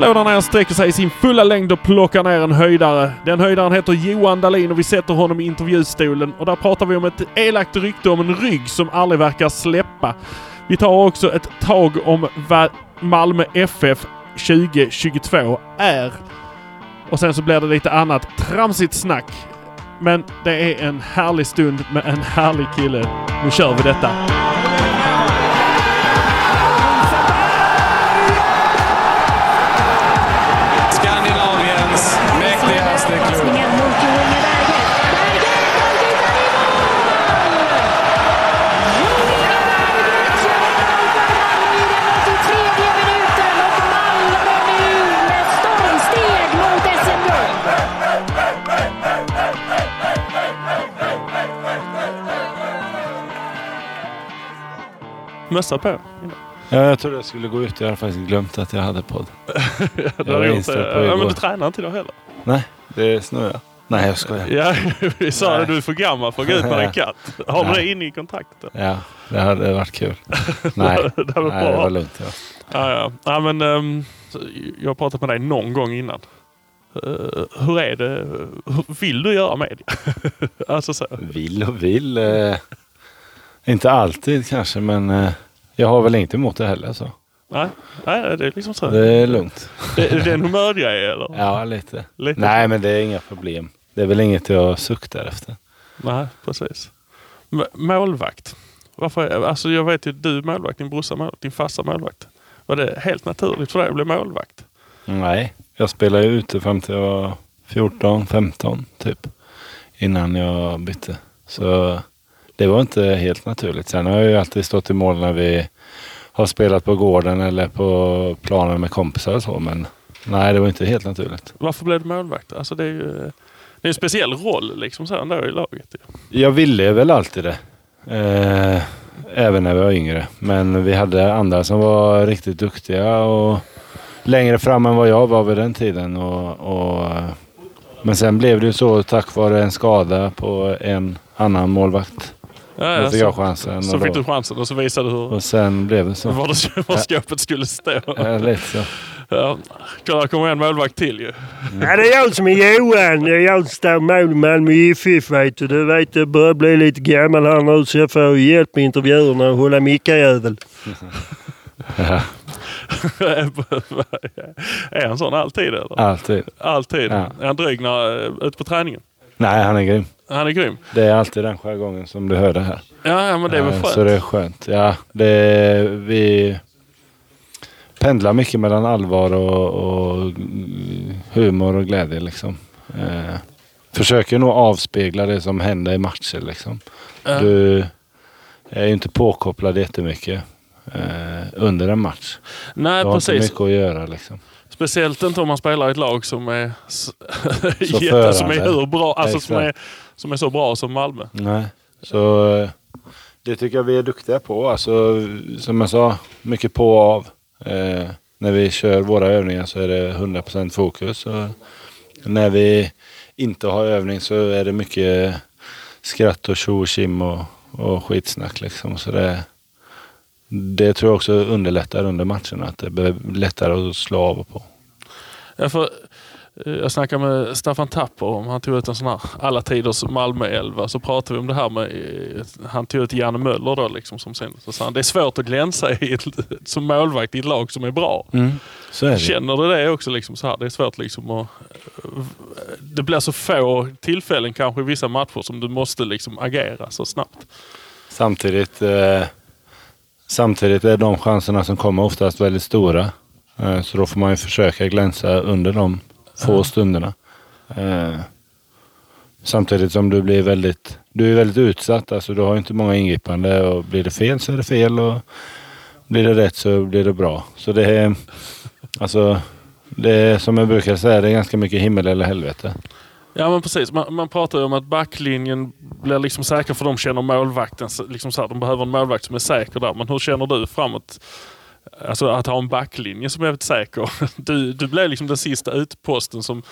Hallå där nere sträcker sig i sin fulla längd och plockar ner en höjdare. Den höjdaren heter Johan Dahlin och vi sätter honom i intervjustolen. Och där pratar vi om ett elakt rykte om en rygg som aldrig verkar släppa. Vi tar också ett tag om vad Malmö FF 2022 är. Och sen så blir det lite annat tramsigt snack. Men det är en härlig stund med en härlig kille. Nu kör vi detta. Mössa på. Ja, jag trodde jag skulle gå ut. Jag hade faktiskt glömt att jag hade podd. Jag var inställd på Ja, men du tränar inte idag heller. Nej, det snöar. Nej, jag skojar. Ja, vi sa Nej. det. Du är för gammal för att gå ut med en katt. Har du det inne i kontraktet? Ja, det hade varit kul. Nej, det varit Nej det var lugnt. Ja. Ja, ja. ja men, så jag har pratat med dig någon gång innan. Eh, hur är det? Hur vill du göra media? alltså så. Vill och vill. Eh, inte alltid kanske, men eh, jag har väl inte emot det heller. Så. Nej, nej, det är liksom så. Det är lugnt. Det, det är en humörgrej eller? Ja, lite. Lite. Nej, men det är inga problem. Det är väl inget jag suktar efter. Nej, precis. M- målvakt. Varför, alltså jag vet ju du är målvakt, din brorsa målvakt, din farsa målvakt. Var det helt naturligt för dig att bli målvakt? Nej, jag spelade ju ute fram till jag var 14, 15 typ. Innan jag bytte. Så det var inte helt naturligt. Sen har jag ju alltid stått i mål när vi har spelat på gården eller på planen med kompisar och så. Men nej, det var inte helt naturligt. Varför blev du målvakt? Alltså det är ju det är en speciell roll liksom så ändå i laget. Jag ville väl alltid det. Eh, även när vi var yngre. Men vi hade andra som var riktigt duktiga och längre fram än vad jag var vid den tiden. Och, och, eh, men sen blev det ju så tack vare en skada på en annan målvakt. Ja, ja, så, jag chansen. så och, fick då, du chansen och så visade du hur, och sen blev det så. var, det, var skåpet skulle stå. Ja, lite så. Ja, kolla, där kommer en målvakt till ju. Ja, det är jag som är Johan. Det är jag som står mål i Malmö FF vet du. Du vet, jag börjar bli lite gammal här nu så jag får hjälp med intervjuerna och hålla mickajävel. Ja, är han sån alltid eller? alltid. Alltid? Ja. Är han dryg när, eh, ute på träningen? Nej, han är grym. Han är grym. Det är alltid den jargongen som du hörde här. Ja, ja men det är väl Eh, skönt. Så det är skönt. Ja, det, vi pendlar mycket mellan allvar och, och humor och glädje. Liksom. Eh, försöker nog avspegla det som händer i matcher. Liksom. Ja. Du är ju inte påkopplad jättemycket eh, under en match. Nej, Du har inte precis. mycket att göra. Liksom. Speciellt inte om man spelar i ett lag som är, som är hur bra, alltså som är. Som är så bra som Malmö. Nej. Så eh, det tycker jag vi är duktiga på. Alltså, som jag sa, mycket på och av. Eh, när vi kör våra övningar så är det 100% fokus. Och när vi inte har övning så är det mycket skratt och tjo och tjim och, och skitsnack. Liksom. Så det, det tror jag också underlättar under matcherna. Att det blir lättare att slå av och på. Ja, för, jag snackade med Staffan Tapper om han tog ut en sån här alla tiders Malmö-elva. Så pratade vi om det här med, eh, han tog ut Janne Möller då liksom som sen. Så sa han, det är svårt att glänsa i ett, som målvakt i ett lag som är bra. Så är. Känner du det också liksom så här? Det är svårt liksom att... Det blir så få tillfällen kanske i vissa matcher som du måste liksom agera så snabbt. Samtidigt, eh, samtidigt är de chanserna som kommer oftast väldigt stora. Eh, så då får man ju försöka glänsa under de få stunderna. Eh, samtidigt som du blir väldigt, du är väldigt utsatt. Alltså du har inte många ingripande och blir det fel så är det fel och blir det rätt så blir det bra. Så det är, alltså, det är som jag brukar säga, det är ganska mycket himmel eller helvete. Ja men precis. Man, man pratar ju om att backlinjen blir liksom säker för de känner målvakten. Liksom så här, de behöver en målvakt som är säker där. Men hur känner du framåt? Alltså att ha en backlinje som är väldigt säker. Du, du blir liksom den sista utposten som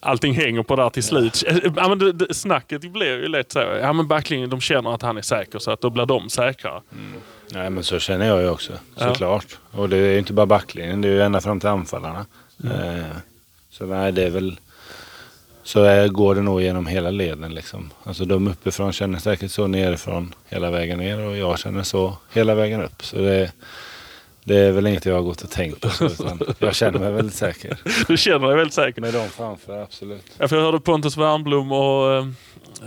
allting hänger på där till slut. Ja, men det, det, snacket blir ju lätt så. Ja men backlinjen de känner att han är säker så att då blir de säkrare. Nej men så känner jag ju också Ja. såklart. Och det är ju inte bara backlinjen, det är ju ända fram till anfallarna. Mm. Eh, så nej det är väl så är, går det nog genom hela leden liksom. Alltså de uppifrån känner säkert så nerifrån hela vägen ner och jag känner så hela vägen upp. Så det, det är väl inget jag har gått och tänkt på. Utan jag känner mig väldigt säker. Du känner dig väldigt säker. Med dem framför, absolut. Ja, för jag hörde Pontus Wernbloom och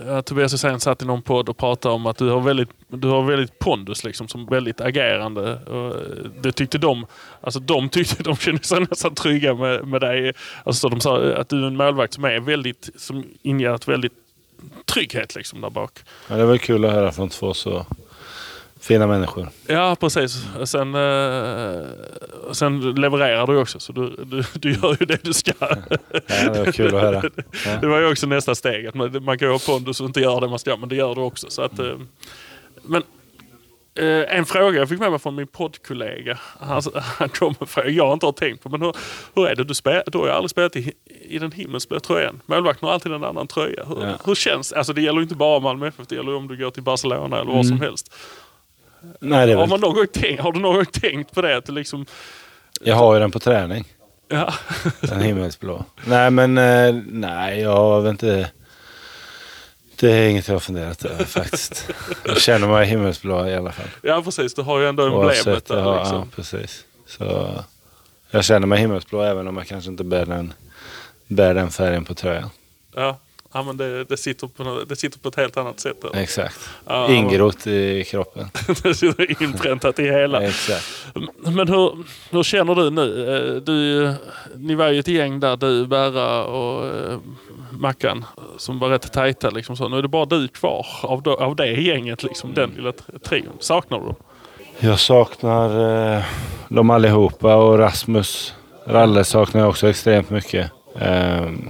eh, Tobias Hysén satt i någon podd och pratade om att du har väldigt, du har väldigt pondus liksom, som väldigt agerande. Och, eh, det tyckte de, alltså de tyckte de kände sig nästan trygga med, med dig. Alltså de sa att du är en målvakt som är väldigt, som inger ett väldigt trygghet liksom där bak. Ja, det var kul att höra från två så fina människor. Ja, precis. Sen, eh, sen levererar du också, så du, du, du gör ju det du ska. Ja, det var kul att höra. Ja. Det var ju också nästa steg. Att man, man kan ju ha pondus och inte göra det man ska, men det gör du också. Så att, eh, men eh, en fråga jag fick med mig från min poddkollega. Han, han kom med fråga jag inte har tänkt på. Men hur, hur är det? Du, spel, du har ju aldrig spelat i, i den himmelsblå tröjan. Målvakten har alltid en annan tröja. Hur, Ja. hur känns Alltså det gäller ju inte bara Malmö FF, det gäller ju om du går till Barcelona eller vad som helst. Nej, det är Har, man någon gång tänkt, har du någon gång tänkt på det? Att liksom, jag har ju den på träning. ja. Den himmelsblå. Nej men eh, nej jag har inte. Det är inget jag har funderat över faktiskt. Jag känner mig himmelsblå i alla fall. ja, precis. Du har ju ändå emblemet där. Liksom. ja precis. Så jag känner mig himmelsblå även om jag kanske inte bär den, bär den färgen på tröjan. Ja, ja men det, det, sitter på, det sitter på ett helt annat sätt. Där. Exakt. Ja, Ingrott i kroppen. det sitter inpräntat i hela. Exakt. Men hur, hur känner du nu? Eh, Du, ni var ju ett gäng där, du, Berra och eh, Mackan, som var rätt tajta. Liksom så. Nu är det bara du kvar av, av det gänget, liksom, den lilla t- trion. Saknar du dem? Jag saknar eh, dem allihopa och Rasmus Ralle saknar jag också extremt mycket. Ehm,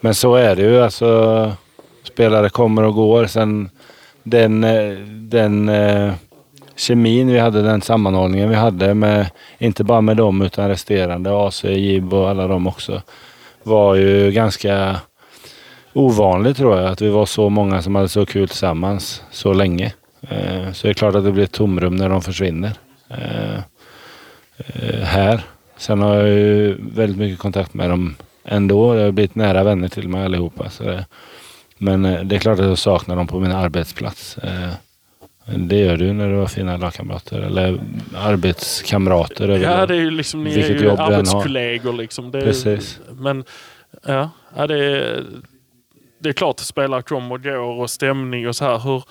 men så är det ju. Alltså, spelare kommer och går. Sen den, eh, den eh, kemin vi hade, den sammanhållningen vi hade med, inte bara med dem utan resterande, AC, Jib och alla dem också, var ju ganska ovanligt tror jag. Att vi var så många som hade så kul tillsammans så länge. Eh, Så det är klart att det blir ett tomrum när de försvinner. eh, eh Här. Sen har jag ju väldigt mycket kontakt med dem ändå. Jag har blivit nära vänner till mig allihopa. Så det, men eh, det är klart att jag saknar dem på min arbetsplats. Eh, Det gör du när du har fina lagkamrater eller arbetskamrater. Ja, det är ju liksom, ni är ju arbetskollegor. Liksom. Det är, Precis. Men ja, ja det, är, det är klart att spelare kommer och går och stämning och så här. Hur,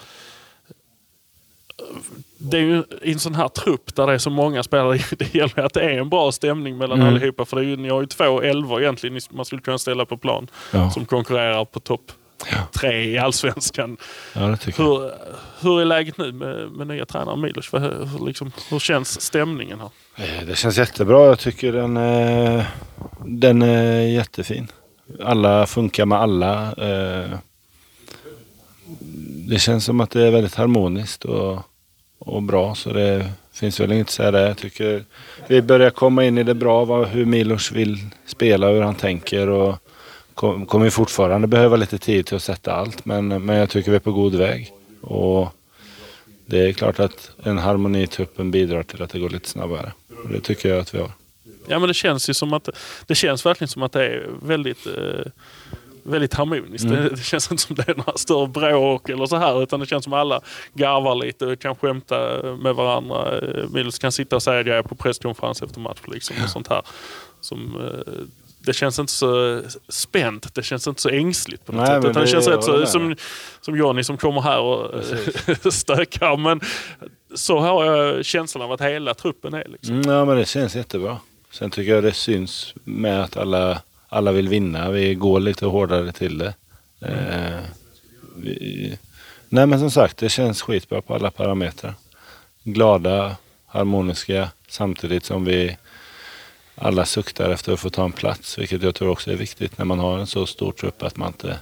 det är ju i en sån här trupp där det är så många spelare, det gäller att det är en bra stämning mellan Mm. allihopa. För det är ju, ni har ju två elvor egentligen man skulle kunna ställa på plan Ja. som konkurrerar på topp tre i allsvenskan. ja. Hur, hur är läget nu med, med nya tränaren Milos? Hur, hur, liksom, hur känns stämningen här? Eh, Det känns jättebra. Jag tycker den, eh, den är jättefin. Alla funkar med alla. eh. Det känns som att det är väldigt harmoniskt och, och bra. Så det finns väl inget att säga där. Jag tycker vi börjar komma in i det bra. Vad, hur Milos vill spela, hur han tänker. Och kom- kommer fortfarande behöva lite tid till att sätta allt. Men, men jag tycker vi är på god väg. Och det är klart att en harmoni i truppen bidrar till att det går lite snabbare. Och det tycker jag att vi har. Ja men det känns ju som att det känns verkligen som att det är väldigt, eh, väldigt harmoniskt. Mm. Det, det känns inte som det är några större bråk eller så här utan det känns som alla garvar lite och kan skämta med varandra. Eh, Milos kan sitta och säga att jag är på presskonferens efter match liksom och sånt här. Som, eh, det känns inte så spänt, det känns inte så ängsligt på något Nej, sätt. Utan det, det- känns rätt så, som, som Johnny som kommer här och stökar. Men så har jag känslan av att hela truppen är. Liksom. Mm, ja men det känns jättebra. Sen tycker jag det syns med att alla, alla vill vinna. Vi går lite hårdare till det. Eh, vi, nej men som sagt, det känns skitbra på alla parametrar. Glada, harmoniska samtidigt som vi alla suktar efter att få ta en plats. Vilket jag tror också är viktigt när man har en så stor trupp att man inte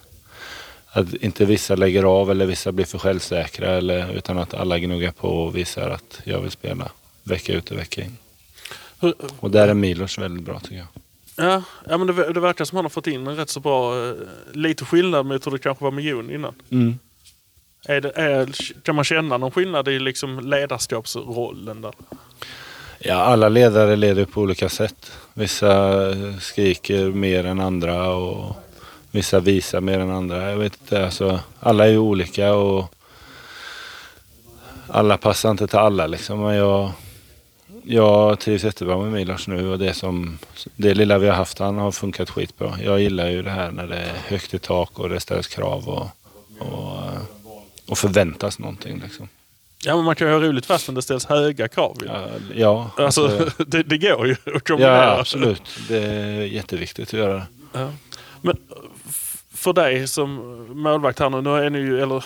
att inte vissa lägger av eller vissa blir för självsäkra eller, utan att alla gnuggar på och visar att jag vill spela vecka ut och vecka in. Och där är Milos väldigt bra tycker jag. Ja, ja men det, det verkar som han har fått in en rätt så bra, eh, lite skillnad mot hur det kanske var med Jon innan. Är det, är, kan man känna någon skillnad i liksom ledarskapsrollen där? Ja, alla ledare leder på olika sätt. Vissa skriker mer än andra och vissa visar mer än andra. Jag vet inte, alltså, alla är ju olika och alla passar inte till alla liksom. Men jag, jag trivs jättebra med Milos nu och det, som, det lilla vi har haft han har funkat skitbra. Jag gillar ju det här när det är högt i tak och det ställs krav och, och, och förväntas någonting. Liksom. Ja, men man kan ju ha roligt fastän det ställs höga krav. ju. Ja, ja, Alltså, alltså, det, det går ju att kombinera. ja, absolut. Det är jätteviktigt att göra det. Ja. Men för dig som målvakt här nu, nu är ni ju, eller eh,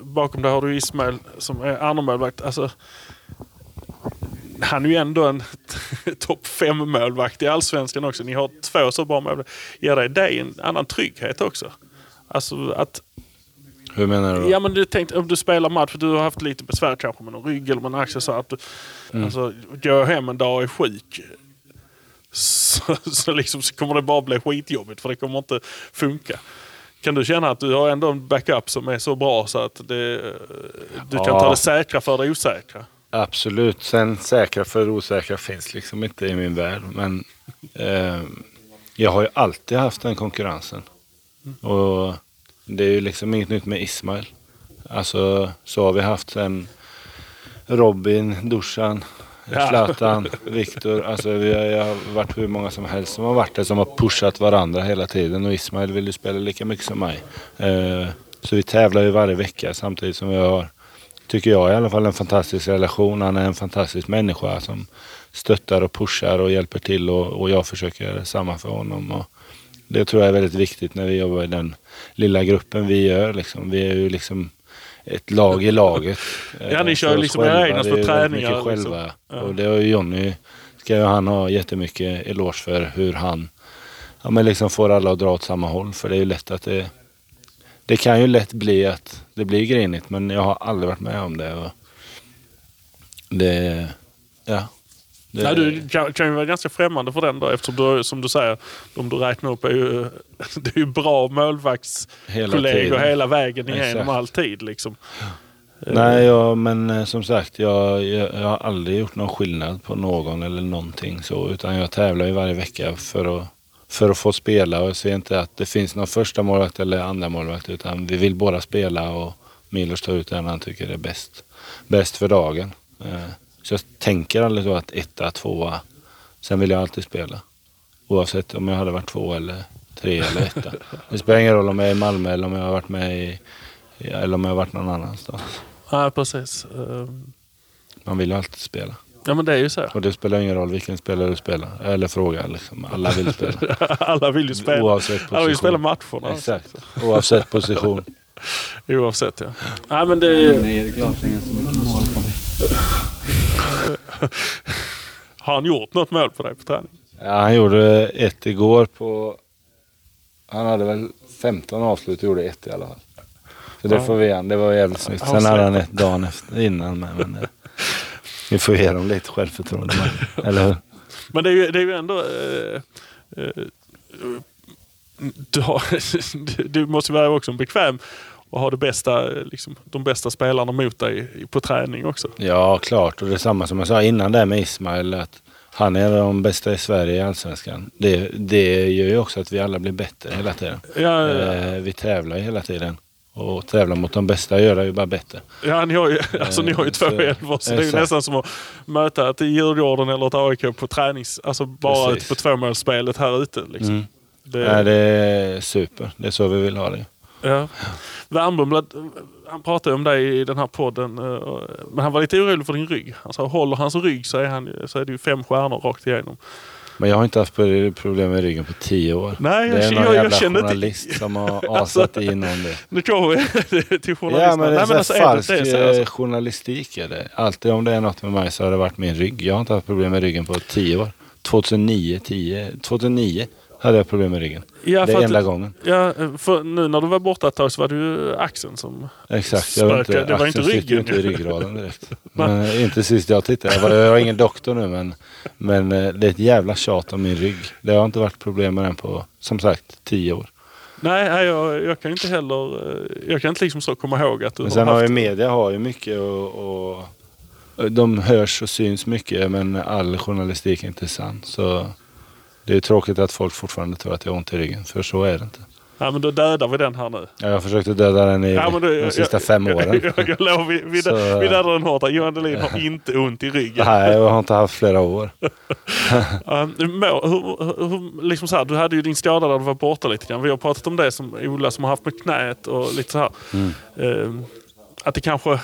bakom dig har du Ismail som är andra målvakt. Alltså, han är ju ändå en topp fem målvakt i Allsvenskan också. Ni har två så bra målvakter. Ger dig det en annan trygghet också? Alltså att, Hur menar du? då? ja men du tänkte om du spelar match, för du har haft lite besvär kanske med någon rygg eller med en axel så att du, alltså, går jag hem en dag och är sjuk så, så, liksom, så kommer det bara bli skitjobbigt för det kommer inte funka. Kan du känna att du har ändå en backup som är så bra så att det, du kan Ja. ta det säkra för det osäkra? Absolut. Sen säkra för osäkra finns liksom inte i min värld. Men eh, jag har ju alltid haft den konkurrensen. Och det är ju liksom inget nytt med Ismail. Alltså så har vi haft sen Robin, Dusan, Ja. Zlatan, Viktor. Alltså vi har, jag har varit hur många som helst som har varit där som har pushat varandra hela tiden. Och Ismail vill ju spela lika mycket som mig. Eh, så vi tävlar ju varje vecka samtidigt som vi har tycker jag i alla fall, en fantastisk relation. Han är en fantastisk människa som stöttar och pushar och hjälper till och, och jag försöker samma för honom. Och det tror jag är väldigt viktigt när vi jobbar i den lilla gruppen vi gör. Liksom. Vi är ju liksom ett lag i laget. Ja, ni Eh, kör liksom era egna små träningar, mycket liksom. själva. Ja. Och det har ju Jonny, ska ju han ha jättemycket eloge för hur han ja, men liksom får alla att dra åt samma håll. För det är ju lätt att det det kan ju lätt bli att det blir grinigt men jag har aldrig varit med om det. Och det ja. Det, Nej, du kan, kan ju vara ganska främmande för den då eftersom du, som du säger, de du räknar upp är ju, det är ju bra Hela målvaktskollegor tiden. hela vägen igenom Exakt. alltid. Liksom. Nej, jag, men eh, som sagt, jag, jag, jag har aldrig gjort någon skillnad på någon eller någonting så. Utan jag tävlar ju varje vecka för att, för att få spela. Och jag ser inte att det finns någon första målvakt eller andra målvakt. Utan vi vill båda spela och Milos tar ut den han tycker är bäst, bäst för dagen. Eh, Så jag tänker aldrig så att etta, tvåa. Sen vill jag alltid spela. Oavsett om jag hade varit två eller tre eller etta. Det spelar ingen roll om jag är i Malmö eller om jag har varit med i eller om jag har varit någon annanstans. Ja, precis. Ehm, Man vill ju alltid spela. Ja, men det är ju så. Och det spelar ingen roll vilken spelare du spelar. Eller frågar liksom. Alla vill spela. Alla vill ju spela. Oavsett position. Alla vill spela matcherna. Exakt. Oavsett position. Oavsett ja. Nej, men det, på mig. har han gjort något mål på dig på träning? Ja, han gjorde ett igår på... Han hade väl 15 avslut och gjorde ett i alla fall. Så det får vi igen. Det var jävligt snyggt. Sen hade han ett dagen efter, innan med. Men, eh, vi får ge dem lite självförtroende. Eller hur? Men det är ju, det är ju ändå... Eh, eh, du, har, du- måste vara också bekväm och ha det bästa, liksom, de bästa spelarna mot dig på träning också. Ja, klart. Och det är samma som jag sa innan där med Ismail. Att han är de bästa i Sverige i Allsvenskan. Det, det gör ju också att vi alla blir bättre hela tiden. Ja, Eh, vi tävlar ju hela tiden. Och tävla mot de bästa gör det ju bara bättre. ja ni, har ju, alltså, ni har ju Eh, två elvor så det är ju nästan som att möta ett Djurgården eller ett AIK på tränings... Alltså bara Precis. på tvåmålsspelet här ute. Liksom. Mm. Det, Nej, det är super. Det är så vi vill ha det. Ja. Wernbloom, han pratade om dig i den här podden, eh, men han var lite orolig för din rygg. Sa, håller hans rygg så är, han, så är det ju fem stjärnor rakt igenom. Men jag har inte haft problem med ryggen på tio år. Nej, det är jag- någon jag- jag jävla känner journalist som har Alltså- asat in om det. Nu kommer vi till journalisterna. Ja, men det är, Nej, så är här det- falsk det är så, alltså. eh, journalistik. Är det. Alltid om det är något med mig så har det varit min rygg. Jag har inte haft problem med ryggen på tio år. 2009, 10, 2009 hade jag problem med ryggen. Ja, det är enda gången. Ja, för nu när du var borta ett tag så var det ju axeln som... Exakt. Vet Spökar. inte, Det var inte ryggen. inte i ryggraden direkt. men, eh, inte sist jag tittade. Jag, var, jag är ingen doktor nu men, men eh, det är ett jävla tjat om min rygg. Det har inte varit problem med den på, som sagt, tio år. Nej, jag, jag kan inte heller... eh, Jag kan inte liksom så komma ihåg att du Men sen har haft... ju media har ju mycket och, och de hörs och syns mycket men all journalistik är inte sann. Så det är tråkigt att folk fortfarande tror att jag har ont i ryggen. För så är det inte. Ja, men då dödar vi den här nu. Jag har försökt att döda den i Ja, du, de sista jag, fem åren. Jag, jag, jag lovar, vi, vi, Så- vi dödar den hårt. Johan Dahlin har inte ont i ryggen. Nej, jag har inte haft flera år. Um, må, hur, hur, liksom så här, du hade ju din skada där du var borta lite grann. Vi har pratat om det som Ola som har haft med knät och lite så här. Mm. Um, att det kanske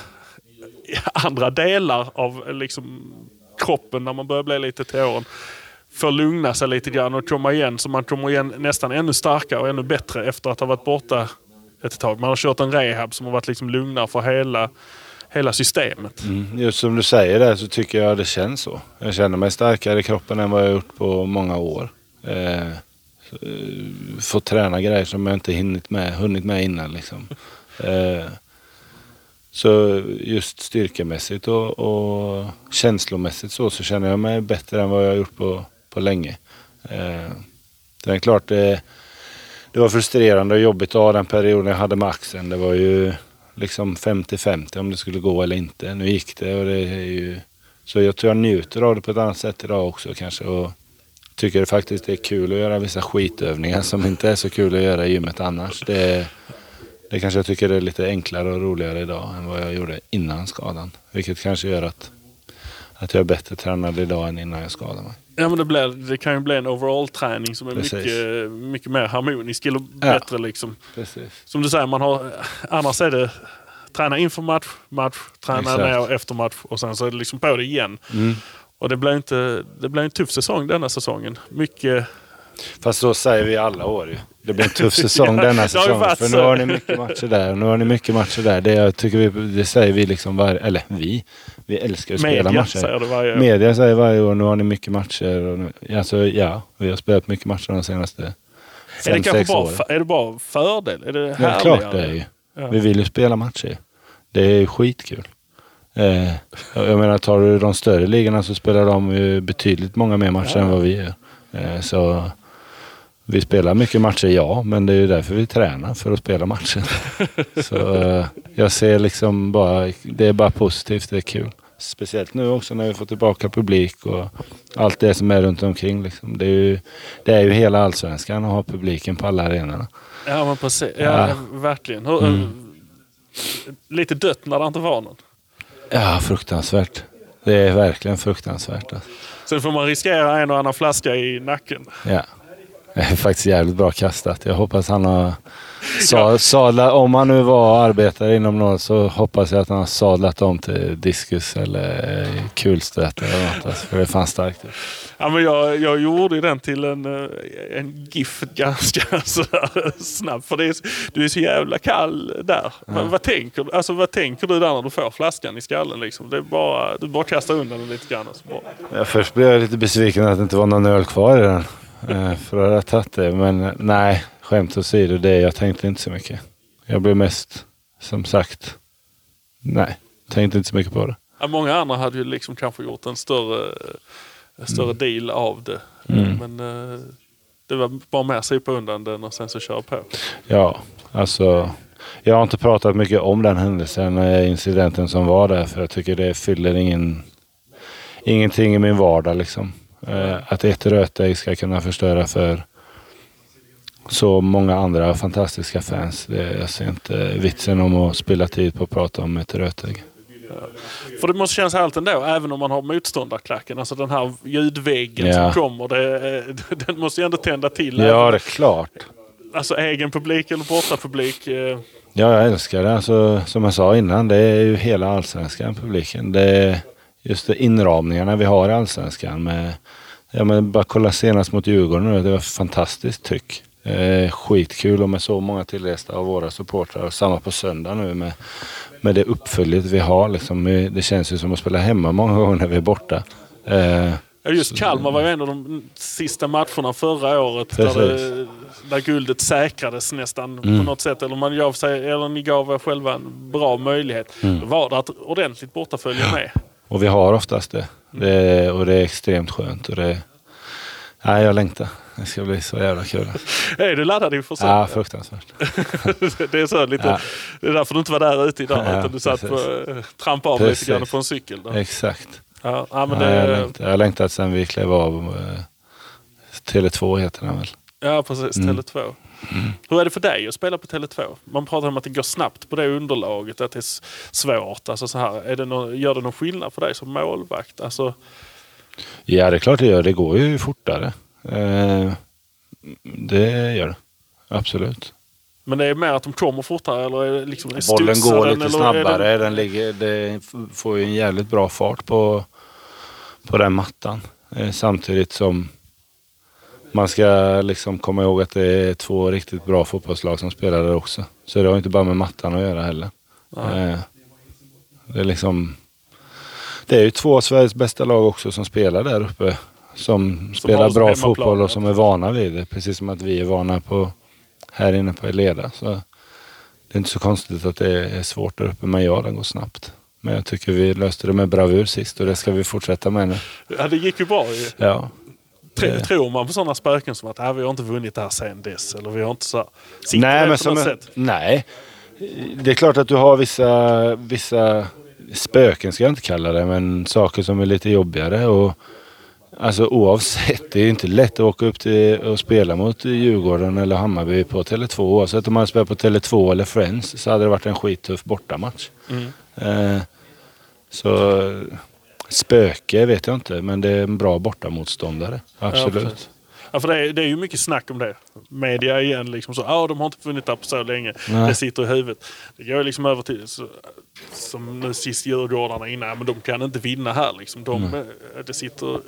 andra delar av liksom, kroppen när man börjar bli lite till åren får lugna sig lite grann och komma igen. Så man kommer igen nästan ännu starkare och ännu bättre efter att ha varit borta ett tag. Man har kört en rehab som har varit liksom lugnare för hela, hela systemet. Mm. Just som du säger där så tycker jag det känns så. Jag känner mig starkare i kroppen än vad jag gjort på många år. Eh, eh, fått träna grejer som jag inte hunnit med, hunnit med innan. Liksom. Eh, så just styrkemässigt och, och känslomässigt så, så känner jag mig bättre än vad jag gjort på, på länge. Eh, det är klart det, det var frustrerande och jobbigt att ha den perioden jag hade med axeln. Det var ju liksom 50-50 om det skulle gå eller inte. Nu gick det och det är ju... Så jag tror jag njuter av det på ett annat sätt idag också kanske. Och tycker det faktiskt är kul att göra vissa skitövningar som inte är så kul att göra i gymmet annars. Det, det kanske jag tycker är lite enklare och roligare idag än vad jag gjorde innan skadan. Vilket kanske gör att, att jag är bättre tränad idag än innan jag skadade mig. Ja, men det, blir, det kan ju bli en overall-träning som är Precis. mycket, mycket mer harmonisk eller Ja. bättre. Liksom. Precis. Som du säger, man har, annars är det träna inför match, match, träna Exakt. ner efter match och sen så är det liksom på det igen. Mm. Och det blir, inte, det blir en tuff säsong denna säsongen. Mycket... Fast så säger vi alla år ju. Det blir en tuff säsong Ja, denna säsong. För nu har ni mycket matcher där och nu har ni mycket matcher där. Det, jag tycker vi, det säger vi liksom varje... Eller vi. Vi älskar att spela Media matcher. säger det varje år. Media säger varje år nu har ni mycket matcher. Och nu, alltså, ja, vi har spelat mycket matcher de senaste Är det fem, sex bara, åren. är det bara fördel? Är det Ja, härligare? klart det är ju. Ja. Vi vill ju spela matcher. Det är ju skitkul. Eh, jag menar, tar du de större ligorna så spelar de ju betydligt många mer matcher än vad vi gör. Eh, så vi spelar mycket matcher, ja, men det är ju därför vi tränar, för att spela matcher. så eh, jag ser liksom bara, det är bara positivt, det är kul. Speciellt nu också när vi får tillbaka publik och allt det som är runt omkring. Liksom. Det, är ju, det är ju hela allsvenskan att ha publiken på alla arenorna. Ja, men precis. Ja, Ja. verkligen. Hur, Mm. Lite dött när det inte var någon. Ja, fruktansvärt. Det är verkligen fruktansvärt. Alltså. Sen får man riskera en och annan flaska i nacken. Ja. Det är faktiskt jävligt bra kastat. Jag hoppas han har sa, sadlat, om han nu var arbetare inom något så hoppas jag att han har sadlat om till diskus eller eh, kulstöt eller något. Alltså, för det är fan starkt. Ja, men jag, jag gjorde den till en, eh, en GIF ganska snabbt. För det är, du är så jävla kall där. Men vad, tänker, alltså, vad tänker du där när du får flaskan i skallen? Liksom? Det är bara, du bara kastar undan den lite grann. Och så bara. Ja, först blev jag lite besviken att det inte var någon öl kvar i den. Eh, För att ha tagit det. Men eh, nej, skämt åsido. Det, jag tänkte inte så mycket. Jag blev mest, som sagt, nej. Tänkte inte så mycket på det. Ja, många andra hade ju liksom kanske gjort en större, en större deal av det. Mm. Men eh, det var bara mer sopa undan den och sen så köra på. Ja, alltså. Jag har inte pratat mycket om den händelsen, eh, incidenten som var där. För jag tycker det fyller ingen, ingenting i min vardag liksom. Eh, Att ett rötägg ska kunna förstöra för så många andra fantastiska fans. Jag ser inte vitsen om att spilla tid på att prata om ett rötägg. För det måste kännas härligt ändå, även om man har motståndarklacken. Alltså den här ljudväggen Ja. som kommer. Det, eh, den måste ju ändå tända till. Ja, även- det är klart. Alltså egen publik eller bortapublik. eh, Ja, jag älskar det. Alltså, som jag sa innan, det är ju hela allsvenskan, publiken. Det just det inramningarna vi har i allsvenskan. Med, ja, men bara kolla senast mot Djurgården nu. Det var fantastiskt tryck. Eh, skitkul och med så många tillresta av våra supportrar. Och samma på söndag nu med, med det uppföljet vi har. Liksom. Det känns ju som att spela hemma många gånger när vi är borta. Eh, just Kalmar var ju en av de sista matcherna förra året där, det, där guldet säkrades nästan Mm. på något sätt. Eller, man gav sig, eller ni gav er själva en bra möjlighet. Mm. Då var det ett ordentligt bortafölje med. Och vi har oftast det. det och det är extremt skönt. Och det, Nej, jag längtar. Det ska bli så jävla kul. Är du laddad inför Ja, söndag? fruktansvärt. det är så lite, Ja. det är därför du inte var där ute idag. Ja, utan du satt precis. eh, trampade av Precis. lite grann på en cykel. Då. Exakt. Ja, ja, men Ja, jag, längtar, jag har längtat sen vi klev av. eh, Tele2 heter den väl. ja precis. Mm. Tele2. Hur är det för dig att spela på Tele2? Man pratar om att det går snabbt på det underlaget, att det är svårt. Alltså så här, är det någon, gör det någon skillnad för dig som målvakt? Alltså, Ja, det är klart det gör. Det går ju fortare. Eh, det gör det. Absolut. men det är mer att de kommer fortare eller är liksom, Bollen går lite är den- snabbare. Den ligger, det får ju en jävligt bra fart på, på den mattan. Eh, samtidigt som man ska liksom komma ihåg att det är två riktigt bra fotbollslag som spelar där också. Så det har inte bara med mattan att göra heller. Eh, det är liksom... Det är ju två av Sveriges bästa lag också som spelar där uppe. Som, spelar som bra hemmaplan, fotboll och som är vana vid det. Precis som att vi är vana på här inne på Eleda. Så det är inte så konstigt att det är svårt där uppe. Men ja, den går snabbt. Men jag tycker vi löste det med bravur sist och det ska vi fortsätta med nu. Ja, det gick ju bra ju. Ja, Tror man på sådana spöken som att äh, vi har inte vunnit det här sen dess? Eller vi har inte så nej, men som sätt? nej. Det är klart att du har vissa, vissa spöken, ska jag inte kalla det, men saker som är lite jobbigare. Och, alltså oavsett, det är inte lätt att åka upp till och spela mot Djurgården eller Hammarby på Tele2. Oavsett om man spelar på Tele2 eller Friends så hade det varit en skittuff bortamatch. Mm. Eh, så spöke vet jag inte, men det är en bra bortamotståndare. Ja, Absolut. precis. Ja, för det, är, det är ju mycket snack om det. Media igen, liksom så. Ja, de har inte vunnit där på så länge. Nej. Det sitter i huvudet. Det går liksom över till, så, som nu sist Djurgårdarna innan, ja, men de kan inte vinna här liksom. De, Mm. eh, Det sitter...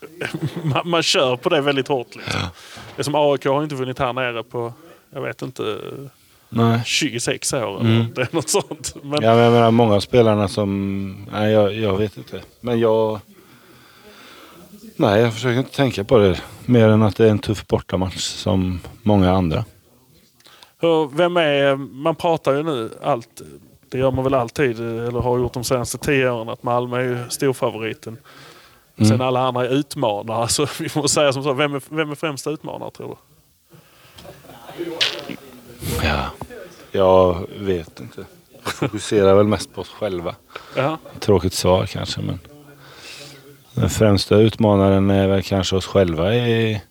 man, man kör på det väldigt hårt liksom. Det är som AIK har inte vunnit här nere på, jag vet inte, Nej. 26 år eller Mm. Det är något sånt. Men, Ja, men jag menar många av spelarna som... Nej, jag, jag vet inte. Men jag... Nej, jag försöker inte tänka på det. Mer än att det är en tuff bortamatch som många andra. Hur, vem är, man pratar ju nu allt, det gör man väl alltid, eller har gjort de senaste tio åren, att Malmö är ju storfavoriten. Mm. Sen alla andra är utmanare. Så vi får säga som så, vem är, vem är främsta utmanare tror du? Ja. Jag vet inte. Jag fokuserar väl mest på oss själva. Ja. Tråkigt svar kanske, men... Den främsta utmanaren är väl kanske oss själva i,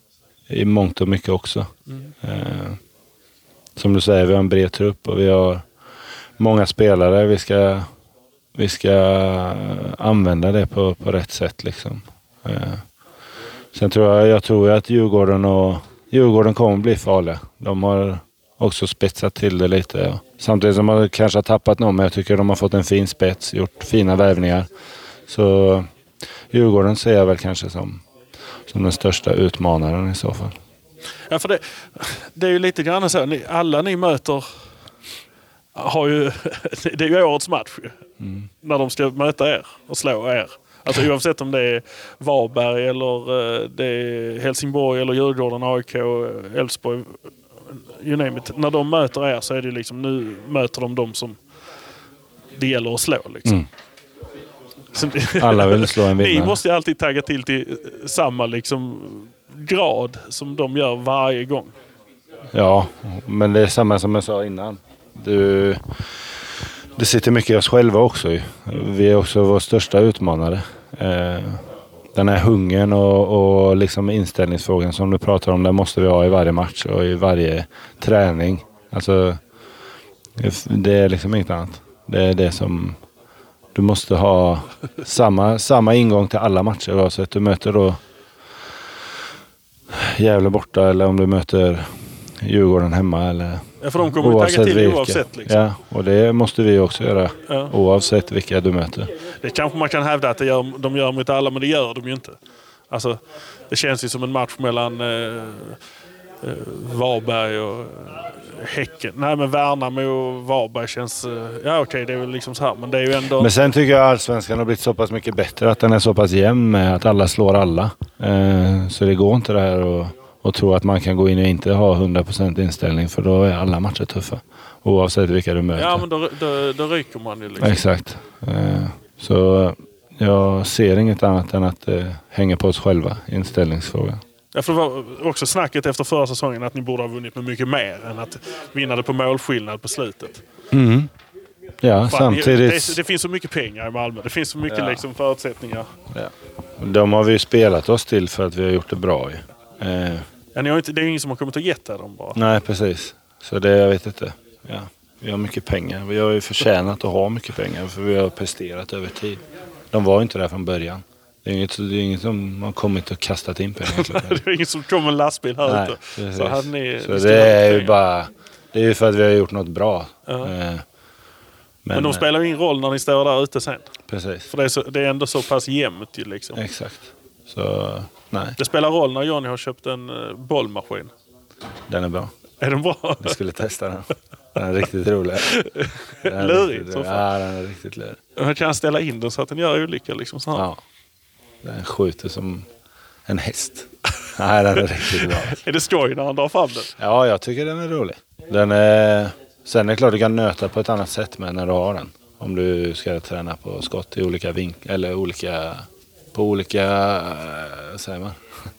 i mångt och mycket också. Eh, som du säger, vi har en bred trupp och vi har många spelare. Vi ska, vi ska använda det på, på rätt sätt. Liksom. Eh, sen tror jag, jag tror att Djurgården, och, Djurgården kommer bli farliga. De har också spetsat till det lite. Samtidigt som de kanske har tappat någon, men jag tycker de har fått en fin spets, gjort fina värvningar. Så Djurgården ser jag väl kanske som, som den största utmanaren i så fall. Ja, för det, det är ju lite grann så, ni, alla ni möter har ju, det är ju årets match ju. När de ska möta er och slå er. Alltså oavsett om det är Varberg eller eh, det är Helsingborg eller Djurgården, AIK, Elfsborg. You name it. När de möter er så är det liksom, nu möter de dem som det gäller att slå. Liksom. Mm. Alla vill slå en Ni vinnare. måste ju alltid tagga till till samma liksom, grad som de gör varje gång. Ja, men det är samma som jag sa innan. Du, det sitter mycket i oss själva också. Vi är också vår största utmanare. Den här hungern och, och liksom inställningsfrågan som du pratar om, den måste vi ha i varje match och i varje träning. Alltså, det är liksom inget annat. Det är det som... Du måste ha samma, samma ingång till alla matcher oavsett du möter då Gävle borta eller om du möter Djurgården hemma. Eller Ja, för de kommer ju tagga till vilka. oavsett. Liksom. Ja, och det måste vi också göra. Ja. Oavsett vilka du möter. Det kanske man kan hävda att det gör, de gör mot alla, men det gör de ju inte. Alltså, det känns ju som en match mellan eh, eh, Varberg och eh, Häcken. Nej, men Värnamo och Varberg känns... Eh, ja, okej, det är väl liksom så här, men det är ju ändå... Men sen tycker jag allsvenskan har blivit så pass mycket bättre. Att den är så pass jämn med att alla slår alla. Eh, så det går inte det här att och tro att man kan gå in och inte ha 100% inställning. För då är alla matcher tuffa. Oavsett vilka du möter. ja, men då, då, då ryker man ju liksom. Exakt. Eh, Så jag ser inget annat än att det hänger på oss själva, inställningsfrågan. Ja, för det var också snacket efter förra säsongen att ni borde ha vunnit med mycket mer än att vinna det på målskillnad på slutet. Ja, Fan, samtidigt. Det, det finns så mycket pengar i Malmö. Det finns så mycket Ja. liksom, förutsättningar. De har vi ju spelat oss till för att vi har gjort det bra ju. Eh, Ja, ni har inte, det är ingen som har kommit och gett er dem bara. nej, precis. Så det, jag vet inte. Ja, vi har mycket pengar. Vi har ju förtjänat att ha mycket pengar för vi har presterat över tid. De var inte där från början. Det är inget, det är inget som har kommit och kastat in pengar. det. Är ingen som kommer med en lastbil här Nej, ute. precis. Så ni, Så det är ju bara... Det är ju för att vi har gjort något bra. Ja. Eh, Men de spelar ju ingen roll när ni står där ute sen. Precis. För det är, så, det är ändå så pass jämnt ju liksom. Exakt. Så nej, Det spelar roll när Johnny har köpt en uh, bollmaskin. den är bra. Är den bra? Jag skulle testa den. Den är riktigt rolig. Den Lurigt riktigt- som fan. Ja, den är riktigt lurig. Man kan ställa in den så att den gör olika liksom så här. Ja. Den skjuter som en häst. Nej, den är riktigt bra. Är det skoj när han drar fram den? Ja, jag tycker den är rolig. Den är... Sen är det klart du kan nöta på ett annat sätt med när du har den. Om du ska träna på skott i olika vink eller olika... På olika... eh, Vad säger man?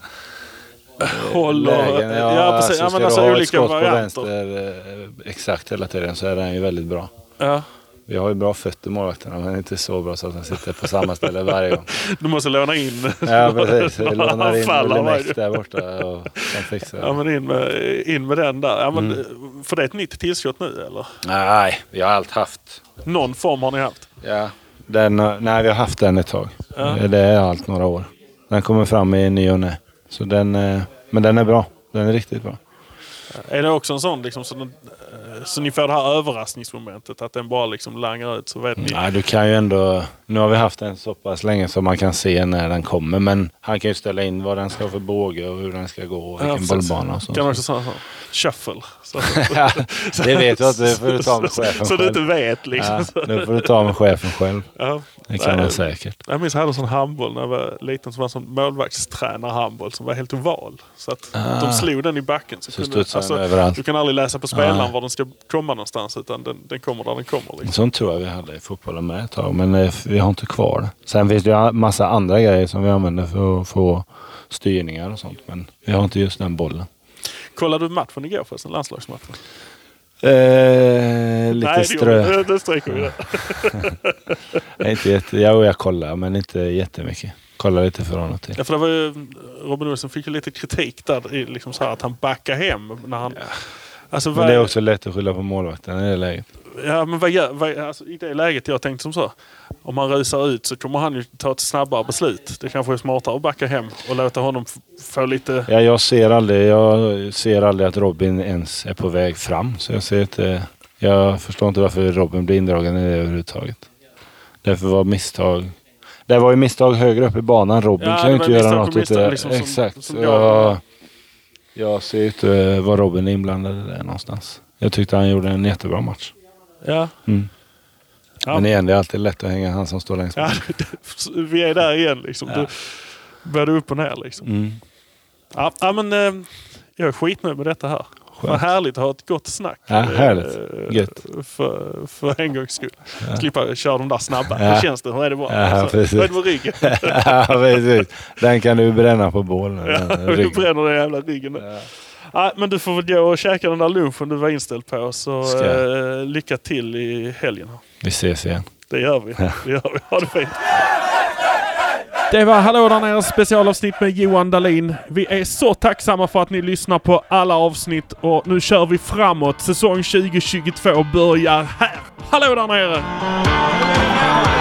Håll och... Lägen. Ja, ja, precis. alltså, Ja, men alltså olika varianter. vänster eh, exakt hela tiden så är den ju väldigt bra. Ja. Vi har ju bra fötter målvakterna men inte så bra så att den sitter på samma ställe varje gång. Du måste låna in. Ja precis. Han in va? där borta och de fixar Ja, men in med, in med den där. Ja, men, Mm. För det är ett nytt tillskott nu eller? Nej, vi har allt haft. Någon form har ni haft? Ja. Den, nej, vi har haft den ett tag. Ja. Det är allt några år. Den kommer fram i ny och ne. Så den, eh, men den är bra. Den är riktigt bra. Är det också en sån liksom så, den, så ni får det här överraskningsmomentet? Att den bara liksom langar ut så vet ni? Nej, du kan ju ändå... Nu har vi haft den så pass länge så man kan se när den kommer. Men han kan ju ställa in vad den ska ha för båge och hur den ska gå och vilken precis. bollbana och sånt. Kan också säga så. Shuffle. Så, Ja, det vet jag inte. Det får du ta med chefen så du själv. inte vet liksom. Ja, nu får du ta med chefen själv. Ja. Det kan Nej, han säkert. Jag minns jag hade en sån handboll när jag var liten som var en sån målvaktstränarhandboll som var helt oval. Så att Ah. de slog den i backen. Så, Så kunde, den överallt. Du kan aldrig läsa på spelaren Nej. Var den ska komma någonstans utan den, den kommer där den kommer. Liksom. Sånt tror jag vi hade i fotbollen med ett tag, men eh, vi har inte kvar det. Sen finns det ju massa andra grejer som vi använder för att få styrningar och sånt, men vi har inte just den bollen. Kollade du matchen igår förresten? Landslagsmatchen? Eh, lite Nej, strö. vi. Det stryker vi. det. Nej, inte jätte, ja, jag kollar, men inte jättemycket. Kollar lite från och till. Ja, för det var ju, Robin Olsson fick ju lite kritik där. Liksom så här, att han backar hem. När han, alltså, Men det är också lätt att skylla på målvakten i det läget. Ja, men vad vad, alltså, I det läget jag tänkte som så. Om han rusar ut så kommer han ju ta ett snabbare beslut. Det kanske är smartare att backa hem och låta honom få lite... Ja, jag ser aldrig, jag ser aldrig att Robin ens är på väg fram. Så jag ser inte, jag förstår inte varför Robin blir indragen i det överhuvudtaget. Därför var misstag. Det var ju misstag högre upp i banan. Robin Ja, kan ju inte göra något åt det. liksom, som- Exakt. som Så jag- jag, ser inte var Robin är inblandad det någonstans. Jag tyckte han gjorde en jättebra match. Ja. Mm. Ja. Men igen, det är alltid lätt att hänga han som står längst Ja, bak. vi är där igen liksom. Ja. Du, upp och ner liksom. Mm. Ja, ja, men eh, jag är skitnöjd med detta här. Vad Skönt. härligt att ha ett gott snack. Ja, härligt. Eh, Gött. För, för en gångs skull. Slippa köra de där snabba. Ja. Hur känns det? Hur är det bra? Ja, Så, precis. hur är det med ryggen? ja, precis. Den kan du bränna på bålen. Ja, du bränner den jävla ryggen. Ja. Ja. men du får väl gå och käka den där lunchen du var inställd på. Så eh, lycka till i helgen. Vi ses igen. Det gör vi. Det gör vi. Ha det fint. Det var Hallå där nere specialavsnitt med Johan Dahlin. Vi är så tacksamma för att ni lyssnar på alla avsnitt och nu kör vi framåt. Säsong 2022 börjar här. Hallå där nere!